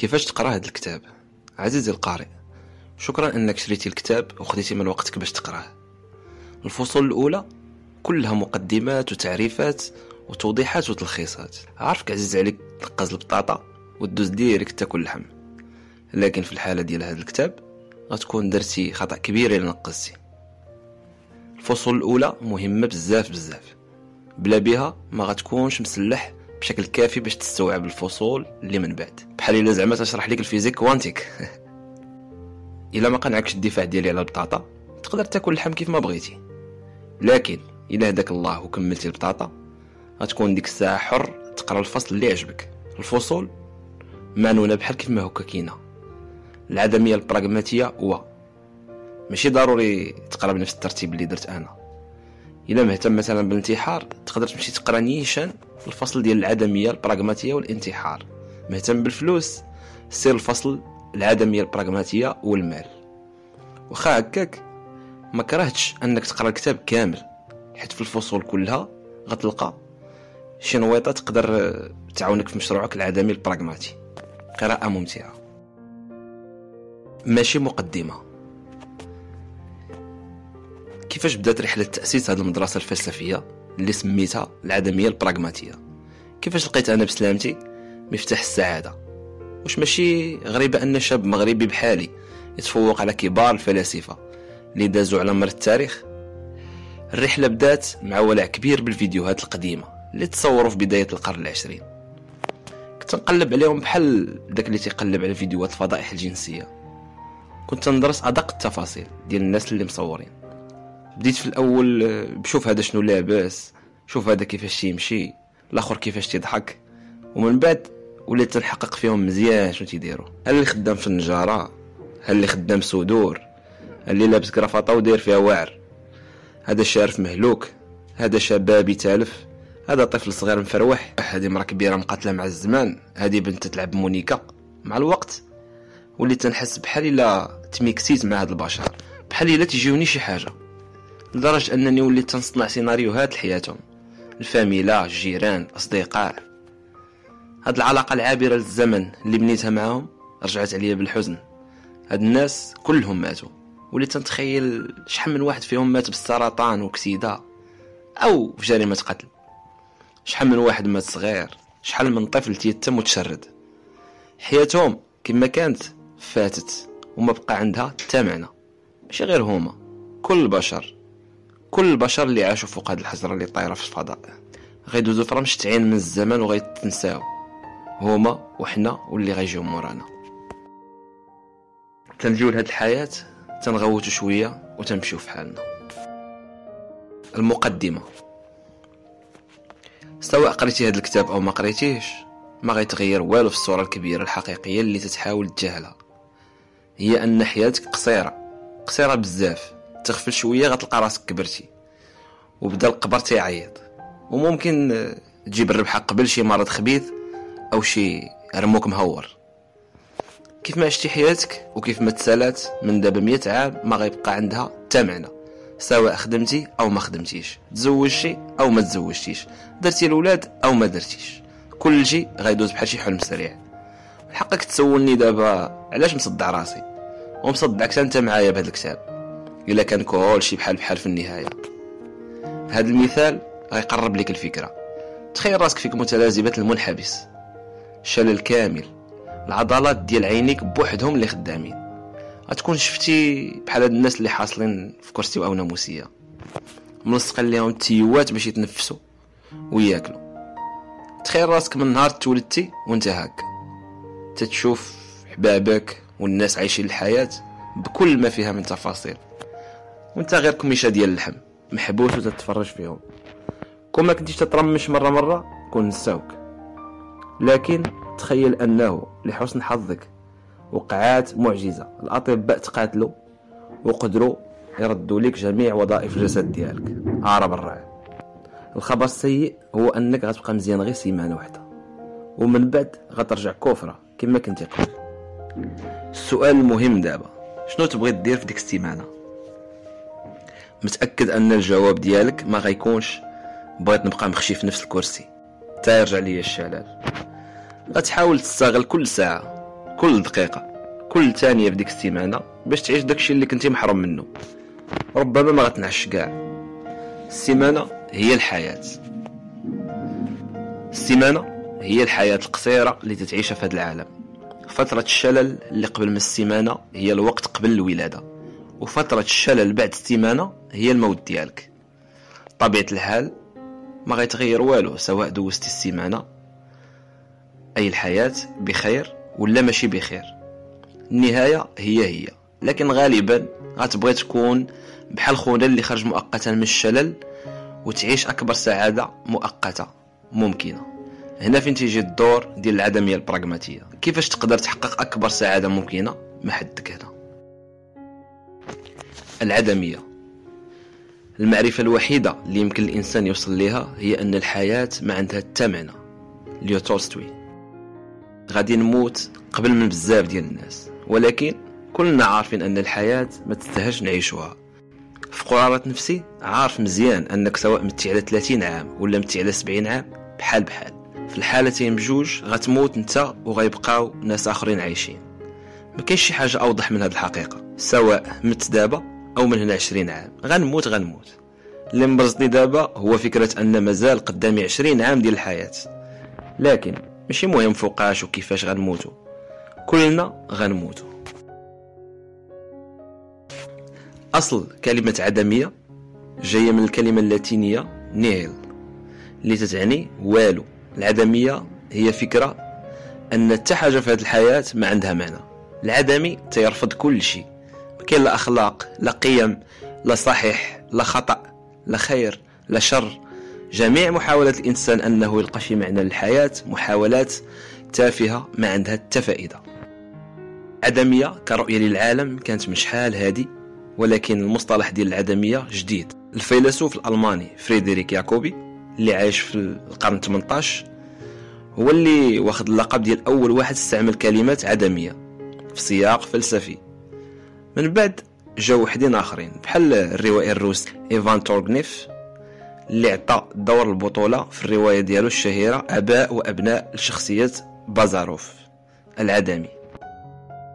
كيفاش تقرأ هذا الكتاب؟ عزيزي القارئ شكرا إنك شريتي الكتاب وخديتي من وقتك باش تقرأه. الفصول الأولى كلها مقدمات وتعريفات وتوضيحات وتلخيصات. عارفك عزيز عليك تنقز البطاطا وتدوز ديريكت تاكل اللحم لكن في الحالة ديال هذا الكتاب غتكون درتي خطأ كبير إلا نقزتي. الفصول الأولى مهمة بزاف بزاف. بلا بها ما غتكونش مسلح بشكل كافي باش تستوعب الفصول اللي من بعد. بحال إلا زعما تشرح لك ال physique quantique. إلا ما قنعكش الدفاع ديالي على البطاطا تقدر تاكل اللحم كيف ما بغيتي. لكن إلا هداك الله وكملتي البطاطا غتكون ديك الساعة حر تقرأ الفصل اللي يعجبك الفصول معنونه بحال كيف ما هكا كاينة. العدمية البراغماتية هو. ماشي ضروري تقرأ بنفس الترتيب اللي درت أنا. الا مهتم مثلا بالانتحار تقدر تمشي تقرا نيشان في الفصل ديال العدمية البراغماتية والانتحار. مهتم بالفلوس سير الفصل العدمية البراغماتية والمال. واخا هكاك ما كرهتش أنك تقرأ الكتاب كامل حيت في الفصول كلها غتلقى شي نويطة تقدر تعاونك في مشروعك العدمي البراغماتي. قراءة ممتعة. ماشي مقدمة. كيفاش بدات رحلة تأسيس هذه المدرسة الفلسفية اللي سميتها العدمية البراغماتية؟ كيفاش لقيت أنا بسلامتي؟ مفتاح السعادة. واش ماشي غريبه أن شاب مغربي بحالي يتفوق على كبار الفلاسفة اللي دازوا على مر التاريخ؟ الرحلة بدات مع ولع كبير بالفيديوهات القديمة اللي تصوروا في بداية القرن العشرين. كنت نقلب عليهم بحال داك اللي تيقلب على فيديوهات الفضائح الجنسية. كنت ندرس أدق التفاصيل ديال الناس اللي مصورين. بديت في الأول بشوف هذا شنو لاباس شوف هذا كيفاش يمشي الآخر كيفاش تيضحك ومن بعد وليت تنحقق فيهم مزيان شنو تيديروا. هل اللي خدام في النجارة؟ هل اللي خدام سودور اللي لابس كرافطه وداير فيها واعر؟ هذا شارف مهلوك هذا شبابي تالف هذا طفل صغير مفروح هذه مرا كبيرة مقاتلة مع الزمان هذه بنت تلعب مونيكا. مع الوقت وليت تنحس بحال إلا تميكسيت مع هاد البشر بحال إلا تجيوني شي حاجة. لدرجة أنني وليت تنصنع سيناريوهات لحياتهم الفاميلا الجيران الاصدقاء هاد العلاقة العابرة للزمن اللي بنيتها معاهم رجعت عليا بالحزن. هاد الناس كلهم ماتوا. وليت تنتخيل شحال من واحد فيهم مات بالسرطان وكسيدة أو في جريمة قتل. شحال من واحد مات صغير. شحال من طفل تيتم وتشرد. حياتهم كما كانت فاتت وما بقى عندها حتى معنى. ماشي غير هما. كل البشر. كل البشر اللي عاشوا فوق هاد الحجره اللي طايرة في الفضاء. غيدوزو في رمش تعين من الزمن وغيتنساو هما وحنا واللي غيجيو مورانا. تنجيو لهاد الحياة تنغوتو شوية وتنمشيو في حالنا. المقدمة. سواء قريتي هاد الكتاب أو ما قريتيهش ما غيتغير والو في الصورة الكبيرة الحقيقية اللي تتحاول تجاهلها. هي أن حياتك قصيرة قصيرة بزاف. تغفل شوية غتلقى راسك كبرتي وبدا القبر تيعيط. وممكن تجيب الربحة قبل شي مرض خبيث أو شي رموك مهور. كيف ما عشتي حياتك وكيف ما تسالات من دابا مية عام ما غيبقى عندها حتى معنى سواء خدمتي أو ما خدمتيش. تزوجتي أو ما تزوجتيش درتي الولاد أو ما درتيش. كل شيء غيدوز بحال شي حلم سريع. حقك تسولني دابا علاش مصدع راسي؟ ومصدعك انت معايا بهذا الكتاب. إلا كان كل شي بحال بحال في النهاية. هذا المثال غيقرب لك الفكرة. تخيل راسك فيك متلازمة المنحبس. شلل كامل العضلات ديال عينيك بوحدهم اللي خدامين. غتكون شفتي بحال هاد الناس اللي حاصلين في كرسي أو ناموسية. ملصقين ليهم التيوات باش يتنفسوا وياكلوا. تخيل راسك من نهار تولدتي وانت هكا. تتشوف حبابك والناس عايشين الحياة بكل ما فيها من تفاصيل. وانت غير كميشه ديال اللحم. محبوس وتتفرج فيهم. كون ما كنتيش تترمش مرة مرة كون نساوك. لكن تخيل أنه لحسن حظك وقعات معجزة. الأطباء تقاتلوا وقدروا يردوا لك جميع وظائف الجسد ديالك. عرب الرعي الخبر السيء هو أنك غتبقى مزيان غير سيمانة واحدة ومن بعد غترجع كفرة كما كنتي قبل. السؤال المهم دابا شنو تبغي دير في ديك السيمانة؟ متأكد أن الجواب ديالك ما غيكونش بغيت نبقى مخشي في نفس الكرسي. تا يرجع ليا الشلال. غتحاول تستغل كل ساعة كل دقيقة كل ثانية في ديك السيمانة باش تعيش داكشي اللي كنتي محروم منه. ربما ما غتنعش كاع. السيمانة هي الحياة. السيمانة هي الحياة القصيرة اللي تتعيشها في هذا العالم. فترة الشلل اللي قبل من السيمانة هي الوقت قبل الولادة. وفترة الشلل بعد السيمانة هي الموت ديالك. طبيعة الحال ما غيتغير والو سواء دوزتي السيمانة أي الحياة بخير ولا ماشي بخير. النهاية هي هي لكن غالبا غتبغي تكون بحال خونا اللي خرج مؤقتا من الشلل وتعيش أكبر سعادة مؤقتة ممكنة. هنا فين تيجي الدور ديال العدمية البراغماتية؟ كيفاش تقدر تحقق أكبر سعادة ممكنة؟ ما حدك هنا. العدمية. المعرفة الوحيدة اللي يمكن الإنسان يوصل لها هي أن الحياة ما عندها حتى معنى. ليو تولستوي. غادي نموت قبل من بزاف ديال الناس. ولكن كلنا عارفين أن الحياة ما تستاهلش نعيشوها. في قرارة نفسي عارف مزيان أنك سواء متي على 30 عام ولا متي على 70 عام بحال بحال. في الحالتين بجوج غتموت أنت وغيبقاو ناس آخرين عايشين. ما كاينش شي حاجة أوضح من هذه الحقيقة. سواء مت دابا أو من هنا 20 عام. غنموت غنموت. اللي مبرزني دابا هو فكرة أن مازال قدامي 20 عام ديال الحياة. لكن ماشي مهم فوقاش وكيفاش غنموتو. كلنا غنموتو. أصل كلمة عدمية جاية من الكلمة اللاتينية نيل اللي تتعني والو. العدمية هي فكرة أن حتى حاجة في هذه الحياة ما عندها معنى. العدمي تيرفض كل شيء. كاين لا أخلاق لا قيم لا صحيح لا خطأ لا خير لا شر. جميع محاولات الإنسان أنه يلقى شي معنى للحياة محاولات تافهة ما عندها حتى فائدة. عدمية كرؤية للعالم كانت من شحال هادي ولكن المصطلح ديال العدمية جديد. الفيلسوف الألماني فريدريك ياكوبي اللي عايش في القرن 18 هو اللي واخد اللقب ديال أول واحد استعمل كلمات عدمية في سياق فلسفي. من بعد جاو وحدين آخرين. بحال الروائي الروسي إيفان تورغنيف اللي عطى دور البطولة في الرواية ديالو الشهيرة أباء وأبناء لشخصية بازاروف العدمي.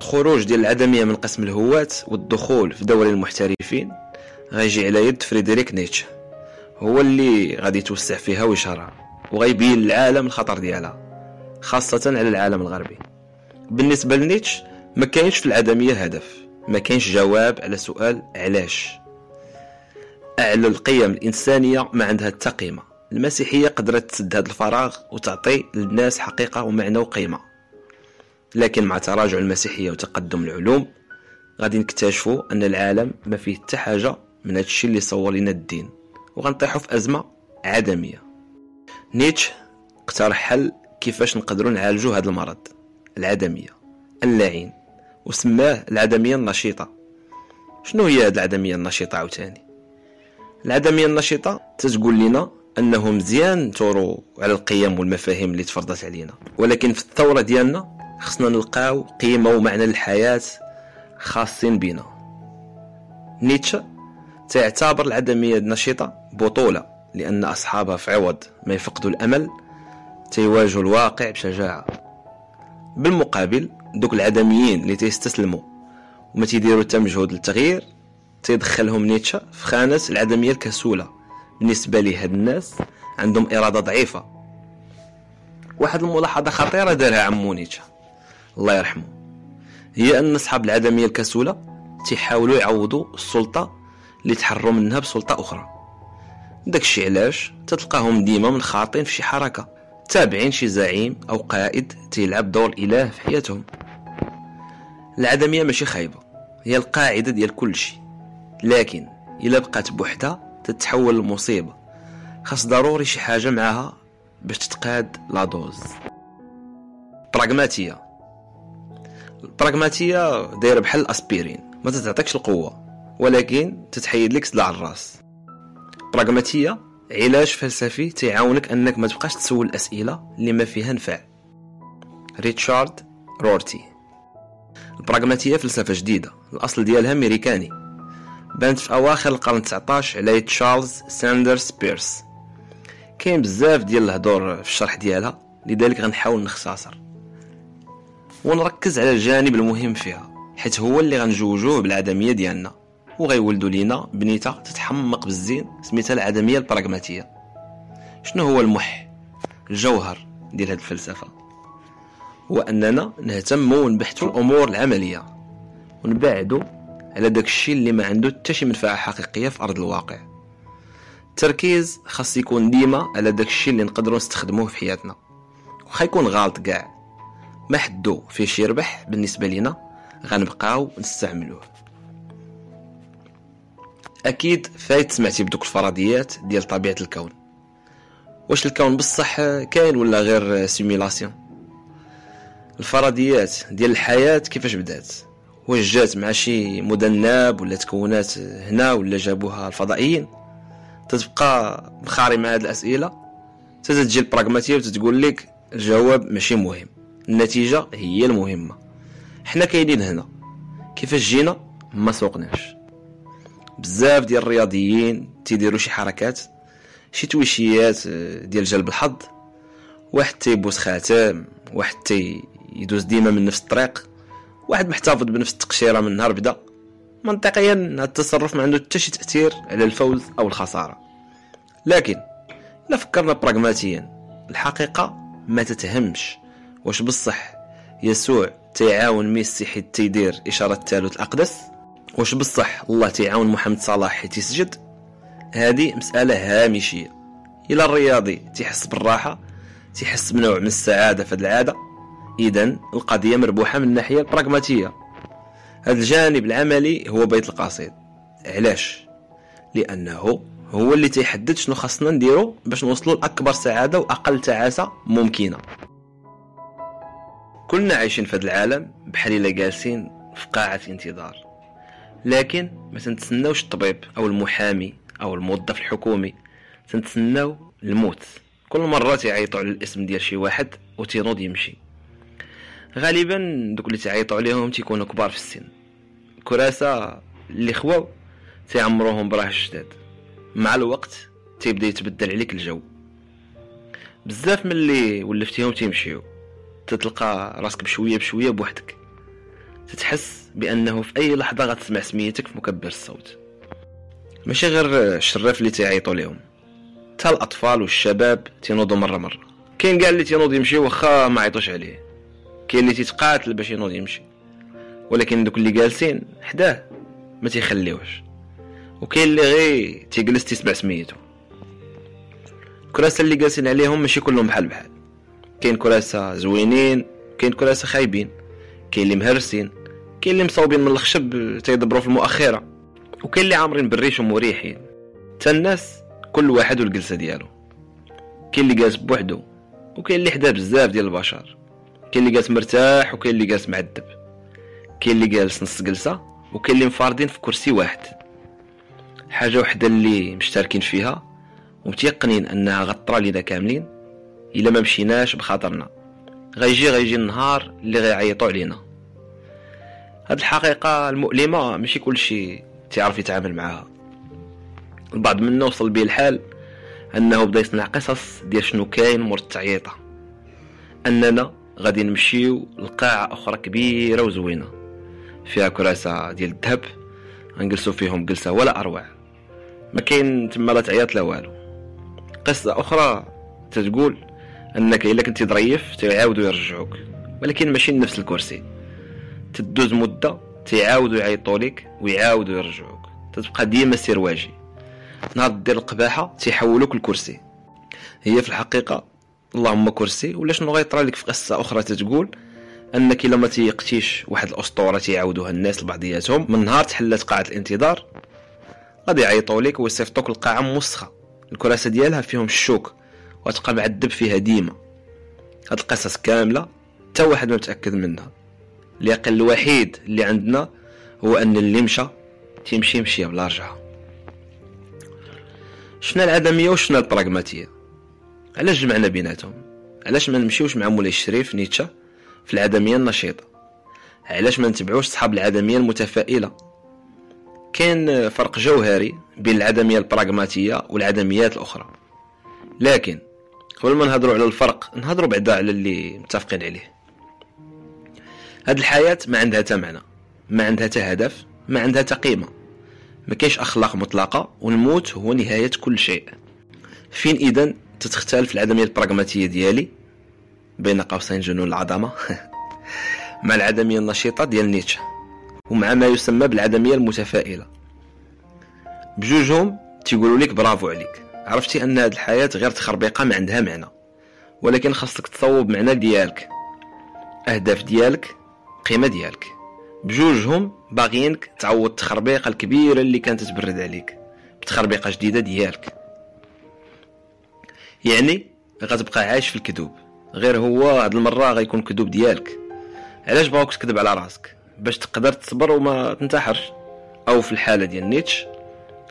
الخروج ديال العدمية من قسم الهواة والدخول في دوري المحترفين غيجي على يد فريدريك نيتشه. هو اللي غادي يتوسع فيها ويشهرها وغيبين للعالم الخطر ديالها خاصة على العالم الغربي. بالنسبة لنيتش ما كاينش في العدمية هدف. ما كاينش جواب على سؤال علاش. أعلى القيم الإنسانية ما عندها حتى قيمة المسيحية قدرت تسد هذا الفراغ وتعطي للناس حقيقة ومعنى وقيمة. لكن مع تراجع المسيحية وتقدم العلوم غادي نكتشفوا أن العالم ما فيه حتى حاجة من هادشي اللي صور لنا الدين. وغنطيحوا في أزمة عدمية. نيتش اقترح حل كيفاش نقدروا نعالجوا هذا المرض. العدمية. اللعين. وسماه العدمية النشيطة. شنو هي هذه العدمية النشيطة عاوتاني؟ العدمية النشيطة تتقول لنا أنه مزيان نثوروا على القيم والمفاهيم اللي تفرضت علينا. ولكن في الثورة ديالنا خصنا نلقاو قيمة ومعنى للحياة خاصين بنا نيتشه تعتبر العدمية النشيطة بطولة لأن أصحابها في عوض ما يفقدوا الأمل تيواجهوا الواقع بشجاعة. بالمقابل دوك العدميين اللي تيستسلموا وما تيديروا حتى مجهود للتغيير تيدخلهم نيتشه في خانة العدمية الكسولة. بالنسبة لهاد الناس عندهم إرادة ضعيفة. واحد الملاحظة خطيرة دارها عمو نيتشه. الله يرحمه. هي أن أصحاب العدمية الكسولة تيحاولوا يعوضوا السلطة اللي تحروا منها بسلطة أخرى. داكشي علاش؟ تتلقاهم ديما منخاطين في شي حركة. تابعين شي زعيم أو قائد تيلعب دور الإله في حياتهم. العدمية ماشي خايبة. هي القاعدة ديال كل شيء. لكن إلا بقات بوحدها تتحول لمصيبة. خاص ضروري شي حاجة معاها باش تتقاد لا دوز. براغماتية. البراغماتية دايرة بحال الأسبيرين. ما تتعطيكش القوة ولكن تتحيد لك صداع الراس. براغماتية علاج فلسفي تيعاونك أنك ما تبقاش تسول الاسئله اللي ما فيها نفع. ريتشارد رورتي. البراغماتية فلسفة جديدة. الأصل ديالها أمريكاني. بانت في أواخر القرن 19 على تشارلز ساندرز بيرس. كاين بزاف ديال الهضور في الشرح ديالها لذلك غنحاول نختصر. ونركز على الجانب المهم فيها حيت هو اللي غنجوجوه بالعدمية ديالنا. وغيولدوا لينا بنيته تتحمق بالزين سميتها العدمية البراغماتية. شنو هو المخ؟ الجوهر ديال هذه الفلسفة. هو أننا نهتموا ونبحثوا الأمور العملية ونبعدوا على داك الشيء اللي ما عنده حتى شي منفعة حقيقية في أرض الواقع. التركيز خاص يكون ديما على داك الشيء اللي نقدروا نستخدموه في حياتنا. وخا يكون غلط كاع ما حدو فيه شي ربح بالنسبة لينا غنبقاو نستعملوه. أكيد فايت سمعتي بدوك الفرضيات ديال طبيعة الكون. واش الكون بصح كاين ولا غير simulation الفرضيات ديال الحياة كيفاش بدات؟ واش جات مع شي مذنب ولا تكونات هنا ولا جابوها الفضائيين؟ تتبقى مخاري مع هاد الأسئلة؟ تتجي البراغماتيه وتتقول لك الجواب ماشي مهم. النتيجة هي المهمة. حنا كاينين هنا. كيفاش جينا؟ ما سوقناش. بزاف ديال الرياضيين تيديروا شي حركات شي تويشيات آه، ديال جلب الحظ واحد تيبوس خاتم واحد تيدوز ديما من نفس الطريق واحد محتفظ بنفس التقشيرة من نهار بدا. منطقيا هذا التصرف ما عنده حتى شي تأثير على الفوز أو الخسارة. لكن إلا فكرنا براغماتيا الحقيقة ما تتهمش واش بصح يسوع تيعاون ميسي حيت تيدير إشارة الثالوث الأقدس؟ واش بصح الله تيعاون محمد صلاح حيت يسجد هذه مسألة هامشية. إلى الرياضي تيحس بالراحة تيحس بنوع من السعادة في هذه العادة. اذا القضية مربوحة من الناحيه البراغماتيه هذا الجانب العملي هو بيت القصيد. علاش؟ لأنه هو اللي تيحدد شنو خاصنا نديرو باش نوصلوا لأكبر سعادة وأقل تعاسة ممكنة. كلنا عايشين في هذا العالم بحال إلا جالسين في قاعة انتظار لكن ما تنتسناوش الطبيب أو المحامي أو الموظف الحكومي. تنتسناو الموت. كل مرة تيعيطوا على الاسم ديال شي واحد وتينوض يمشي. غالبا دوك اللي تعيطوا عليهم تيكونوا كبار في السن. كراسة اللي خواو تيعمروهم براه جداد. مع الوقت تيبدأ يتبدل عليك الجو. بزاف من اللي ولفتيهم تيمشيو تتلقى راسك بشوية بشوية بوحدك. تتحس بأنه في أي لحظة غتسمع سميتك في مكبر الصوت. ماشي غير الشراف اللي تيعيطوا لهم. حتى الأطفال والشباب تينوضوا مرة مرة. كاين كاع اللي تينوض يمشي واخا ما عيطوش عليه. كاين اللي تيتقاتل باش ينوض يمشي. ولكن دوك اللي جالسين حداه ما تيخليوش وكاين اللي غير تيجلس تيسمع سميتو. الكراسه اللي جالسين عليهم ماشي كلهم بحال بحال. كاين كراسة زوينين كاين كراسة خايبين. كاين اللي مهرسين كاين اللي مصوبين من الخشب تيدبروا في المؤخرة وكاين اللي عامرين بالريش ومريحين. تا الناس كل واحد والجلسة ديالو. كاين اللي جالس بوحدو وكاين اللي حدا بزاف ديال البشر. كاين اللي جالس مرتاح وكاين اللي جالس معذب. كاين اللي جالس نص جلسة وكاين اللي مفارضين في كرسي واحد. حاجة وحدة اللي مشتركين فيها ومتيقنين أنها غطرى لينا كاملين إلا ما مشيناش بخاطرنا. غيجي غيجي النهار اللي غيعيطوا علينا. هاد الحقيقة المؤلمة ماشي كلشي تعرف يتعامل معها البعض منا وصل بيه الحال أنه بدا يصنع قصص ديال شنو كاين مور التعييطه أننا غادي نمشيو لقاعة أخرى كبيرة وزوينة. فيها كراسة ديال الذهب غنجلسو فيهم جلسة ولا أروع. ما كاين تما لا تعيط لا والو. قصة أخرى تتقول أنك إلا كنتي ظريف تيعاودو يرجعوك ولكن ماشي نفس الكرسي. تدوز مدة تيعاودو يعيطوا لك ويعاودو يرجعوك. تتبقى ديما سرواجي نهار دير القباحة تيحولوك الكرسي هي في الحقيقة اللهم كرسي ولا شنو غيطرى لك في قصة أخرى تتقول أنك إلا ما تيقتيش واحد الأسطورة تيعاودوها الناس لبعضياتهم من نهار تحلت قاعة الانتظار غادي يعيطوا لك ويصيفطوك القاعه موسخه الكراسة ديالها فيهم الشوك وتبقى معذب فيها ديما. هاد القصص كاملة حتى واحد ما متأكد منها. اليقين الوحيد اللي عندنا هو أن اللي مشى تيمشي مشي بلا رجعة. شنا العدمية وشنا البراغماتية. علاش جمعنا بيناتهم؟ علاش ما نمشيوش مع مولاي الشريف نيتشه في العدمية النشيطة؟ علاش ما نتبعوش صحاب العدمية المتفائلة؟ كاين فرق جوهري بين العدمية البراغماتية والعدميات الأخرى. لكن قبل ما نهضروا على الفرق نهضروا بعدا على اللي متفقين عليه. هاد الحياة ما عندها تا معنى ما عندها تا هدف ما عندها تا قيمة. ما كاينش أخلاق مطلقة والموت هو نهاية كل شيء. فين إذا تتختلف العدمية البراغماتية ديالي بين قوسين جنون العظمة؟ مع العدمية النشيطة ديال نيتشه ومع ما يسمى بالعدمية المتفائلة. بجوجهم تيقولوا لك برافو عليك. عرفتي أن هاد الحياة غير تخربيقة ما عندها معنى ولكن خاصك تصوب معنى ديالك. أهداف ديالك قيمة ديالك. بجوجهم باغيينك تعوض التخربيقة الكبيرة اللي كانت تبرد عليك بتخربيقة جديدة ديالك. يعني غتبقى عايش في الكذوب غير هو هاد المرة غيكون كذوب ديالك. علاش بغاوك تكذب على راسك؟ باش تقدر تصبر وما تنتحرش. أو في الحالة ديال نيتش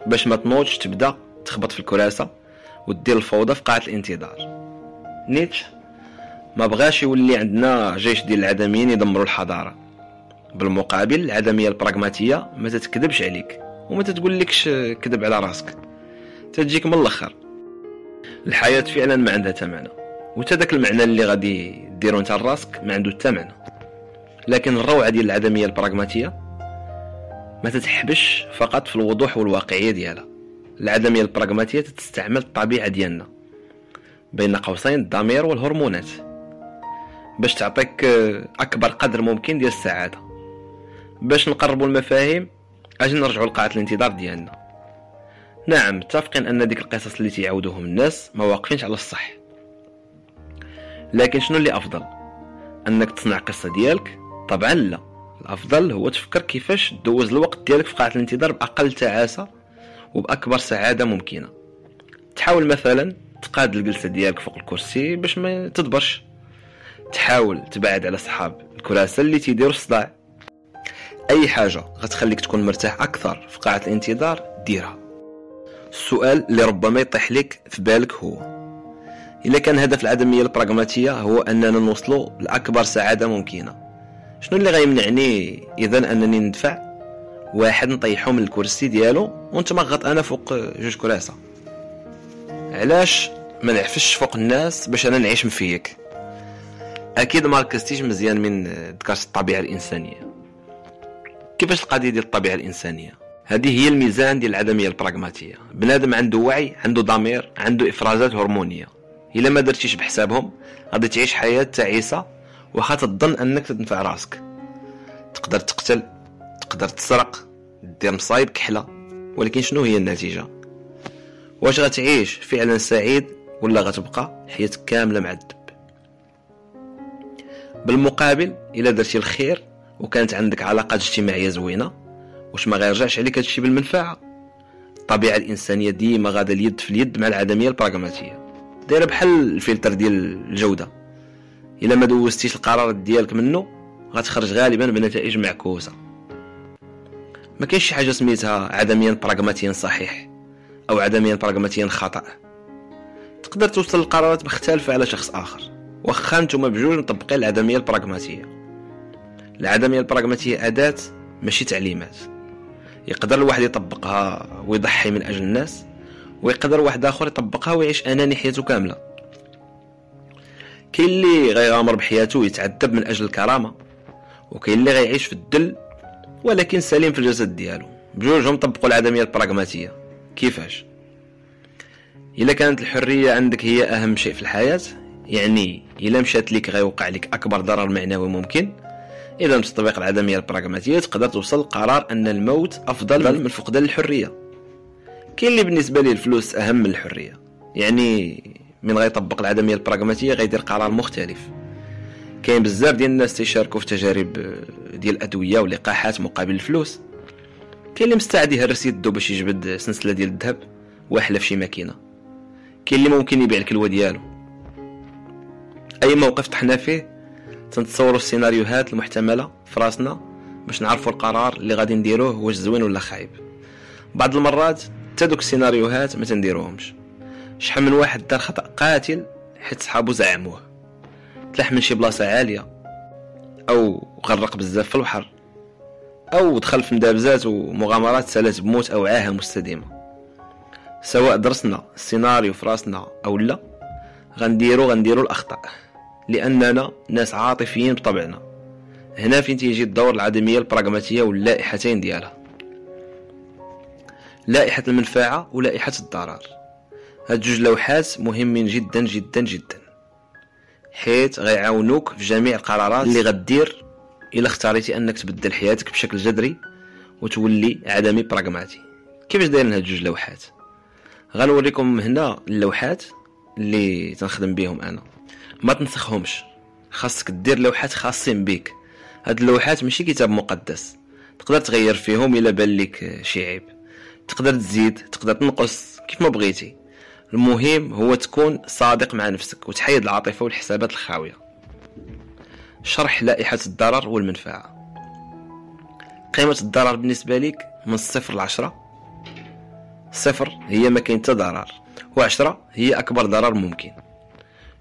باش ما تنوضش تبدأ تخبط في الكراسة ودير الفوضى في قاعة الانتظار. نيتش ما بغاش يولي عندنا جيش ديال العدميين يدمروا الحضارة. بالمقابل العدمية البراغماتية ما تتكذبش عليك وما تتقول لكش كذب على راسك. تجيك من الأخر. الحياة فعلا ما عندها تمعنى وتا داك المعنى اللي غادي ديرو نتا لراسك ما عنده حتى معنى لكن الروعة ديال العدمية البراغماتية ما تتحبش فقط في الوضوح والواقعية ديالها. العدمية البراغماتية تستعمل الطبيعة ديالنا. بين قوسين الضمير والهرمونات. باش تعطيك أكبر قدر ممكن ديال السعادة. باش نقربوا المفاهيم أجي نرجعوا لقاعة الانتظار ديالنا. نعم متفقين أن ديك القصص اللي تيعاودوهم الناس ما واقفينش على الصح. لكن شنو اللي أفضل؟ أنك تصنع قصة ديالك؟ طبعا لا. الأفضل هو تفكر كيفاش دوز الوقت ديالك في قاعة الانتظار بأقل تعاسة وبأكبر سعادة ممكنة. تحاول مثلا تقاد الجلسة ديالك فوق الكرسي باش ما تدبرش. تحاول تبعد على صحاب الكراسة اللي تيديروا الصداع. أي حاجة غتخليك تكون مرتاح أكثر في قاعة الانتظار ديرها. السؤال اللي ربما يطيح لك في بالك هو إلا كان هدف العدمية البراغماتية هو أننا نوصلوا لأكبر سعادة ممكنة. شنو اللي غيمنعني إذا أنني ندفع؟ واحد نطيحو من الكرسي ديالو ونتمغط أنا فوق جوج كراسة. علاش ما نعفش فوق الناس باش أنا نعيش مفيك؟ أكيد ما ركزتيش مزيان من ذكرت الطبيعة الإنسانية. كيفاش القضية ديال الطبيعة الإنسانية؟ هذه هي الميزان ديال العدمية البراغماتية. بنادم عنده وعي عنده ضمير عنده إفرازات هرمونية. إلا ما درتيش بحسابهم غادي تعيش حياة تعيسة واخا تظن أنك تنفع راسك. تقدر تقتل تقدر تسرق دير مصايب كحلة. ولكن شنو هي النتيجة؟ واش غتعيش؟ فعلا سعيد ولا غتبقى؟ حياتك كاملة معذب. بالمقابل إلا درتي الخير وكانت عندك علاقات اجتماعية زوينة واش ما غيرجعش عليك هادشي بالمنفعة؟ الطبيعة الإنسانية ديما غادا اليد في اليد مع العدمية البراغماتية. دايرة بحال الفلتر ديال الجودة. إلا ما دوزتيش القرارات ديالك منه غتخرج غالبا بنتائج معكوسة. ما كاينش شي حاجة سميتها عدميا براغماتيا صحيح أو عدميا براغماتيا خطأ. تقدر توصل لقرارات مختلفه على شخص آخر. واخا نتوما بجوج مطبقين العدمية البراغماتية. العدمية البراغماتية أداة ماشي تعليمات. يقدر الواحد يطبقها ويضحي من أجل الناس ويقدر واحد آخر يطبقها ويعيش أناني حياته كاملة. كاين اللي غيغامر بحياته ويتعذب من أجل الكرامة وكاين اللي غيعيش في الدل ولكن سليم في الجسد ديالو. بجوجهم طبقوا العدمية البراغماتية. كيفاش؟ إلا كانت الحرية عندك هي أهم شيء في الحياة يعني إلا مشات لك غيوقع لك أكبر ضرر معنوي ممكن اذا بتطبيق العدمية البراغماتية تقدر توصل لقرار أن الموت أفضل من فقدان الحرية. كاين اللي بالنسبة ليه الفلوس أهم من الحرية. يعني من غيطبق العدمية البراغماتية غيدير قرار مختلف. كاين بزاف ديال الناس تيشاركوا في تجارب ديال الادويه ولقاحات مقابل الفلوس. كاين اللي مستعد يهرس يدو باش يجبد سلسلة ديال الذهب واحله في شي ماكينة. كاين اللي ممكن يبيع الكلوة ديالو. أي موقف طحنا فيه تنتصوروا السيناريوهات المحتملة في راسنا باش نعرفوا القرار اللي غادي نديروه واش زوين ولا خايب. بعض المرات حتى دوك السيناريوهات ما تنديروهمش. شحال من واحد دار خطأ قاتل حيت صحابو زعموه. تلاح من شي بلاصة عالية أو غرق بزاف في البحر أو دخل في مدابزات ومغامرات سالت بموت أو عاهة مستديمة. سواء درسنا السيناريو في راسنا أو لا غنديرو غنديرو الأخطاء. لأننا ناس عاطفيين بطبعنا. هنا فين تيجي الدور العدمية البراغماتية واللائحتين ديالها؟ لائحة المنفعة ولائحة الضرر. هاد جوج لوحات مهمين جدا جدا جدا. حيث غيعاونوك في جميع القرارات اللي غدير إلا اختاريتي أنك تبدل حياتك بشكل جذري وتولي عدمي براغماتي. كيفاش دايرين هاد جوج لوحات؟ غنوريكم هنا اللوحات اللي تنخدم بهم أنا. ما تنسخهمش. خاصك دير لوحات خاصين بيك. هاد اللوحات ماشي كتاب مقدس. تقدر تغير فيهم إلا بان لك شي عيب. تقدر تزيد تقدر تنقص كيف ما بغيتي. المهم هو تكون صادق مع نفسك وتحيد العاطفة والحسابات الخاوية. شرح لائحة الضرر والمنفعة. قيمة الضرر بالنسبة لك من صفر لعشرة. صفر هي ما كاين ضرر وعشرة هي أكبر ضرر ممكن.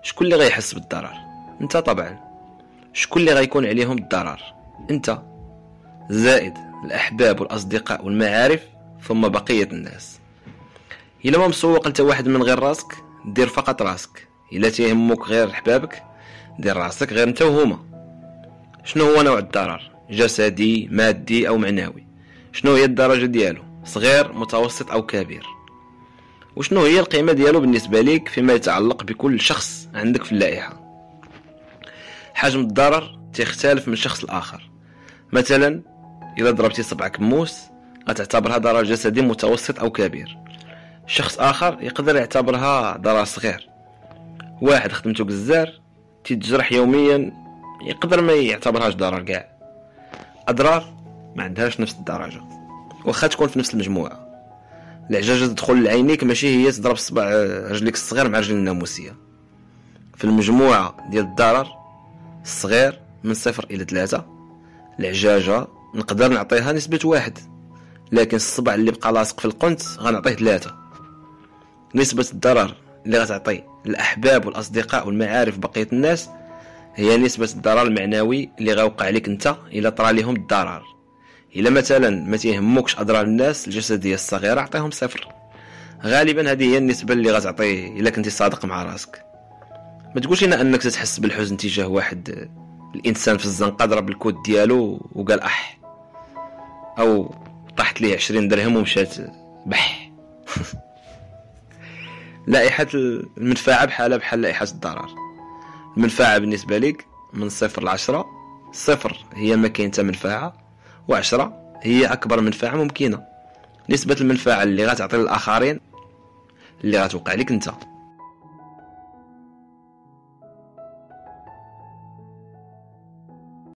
شكون اللي غيحس بالضرر؟ انت طبعا. شكون اللي غيكون عليهم الضرر؟ انت. زائد الأحباب والأصدقاء والمعارف ثم بقية الناس. إلا ما مسوق أنت واحد من غير راسك دير فقط راسك. إلا تيهمك غير حبابك دير راسك غير أنت وهما. شنو هو نوع الضرر؟ جسدي مادي أو معنوي. شنو هي الدرجة ديالو؟ صغير متوسط أو كبير؟ وشنو هي القيمة ديالو بالنسبة ليك فيما يتعلق بكل شخص عندك في اللائحة؟ حجم الضرر تختلف من شخص لآخر. مثلا إذا ضربتي صبعك بموس غتعتبرها ضرر جسدي متوسط أو كبير. شخص آخر يقدر يعتبرها ضرر صغير. واحد خدمته جزار تيتجرح يوميا يقدر ما يعتبرهاش ضرر كاع. أضرار ما عندهاش نفس الدرجة واخا تكون في نفس المجموعة. العجاجة تدخل لعينيك ماشي هي تضرب صبع رجليك الصغير مع رجل الناموسية. في المجموعة ديال الضرر الصغير من صفر إلى ثلاثة العجاجة نقدر نعطيها نسبة واحد لكن الصبع اللي بقى لاصق في القنت غنعطيه ثلاثة. نسبة الضرر اللي غتعطي الأحباب والأصدقاء والمعارف بقية الناس هي نسبة الضرر المعنوي اللي غيوقع عليك أنت إلا طرى لهم الضرر. إلا مثلا ما تيهموكش أضرار الناس الجسدية الصغيرة عطيهم صفر. غالبا هذه هي النسبة اللي غتعطي إلا كنتي صادق مع راسك. ما تقولش هنا أنك تتحس بالحزن تجاه واحد الإنسان في الزنقة ضرب الكود ديالو وقال أح. أو طاحت ليه عشرين درهم ومشات بح. لائحة المنفعة بحالها بحال لائحة الضرر. المنفعة بالنسبة لك من صفر لعشرة صفر هي ما كاين منفعة. وعشرة هي أكبر منفعة ممكنة. نسبة المنفعة اللي غتعطي للآخرين اللي غتوقع لك أنت.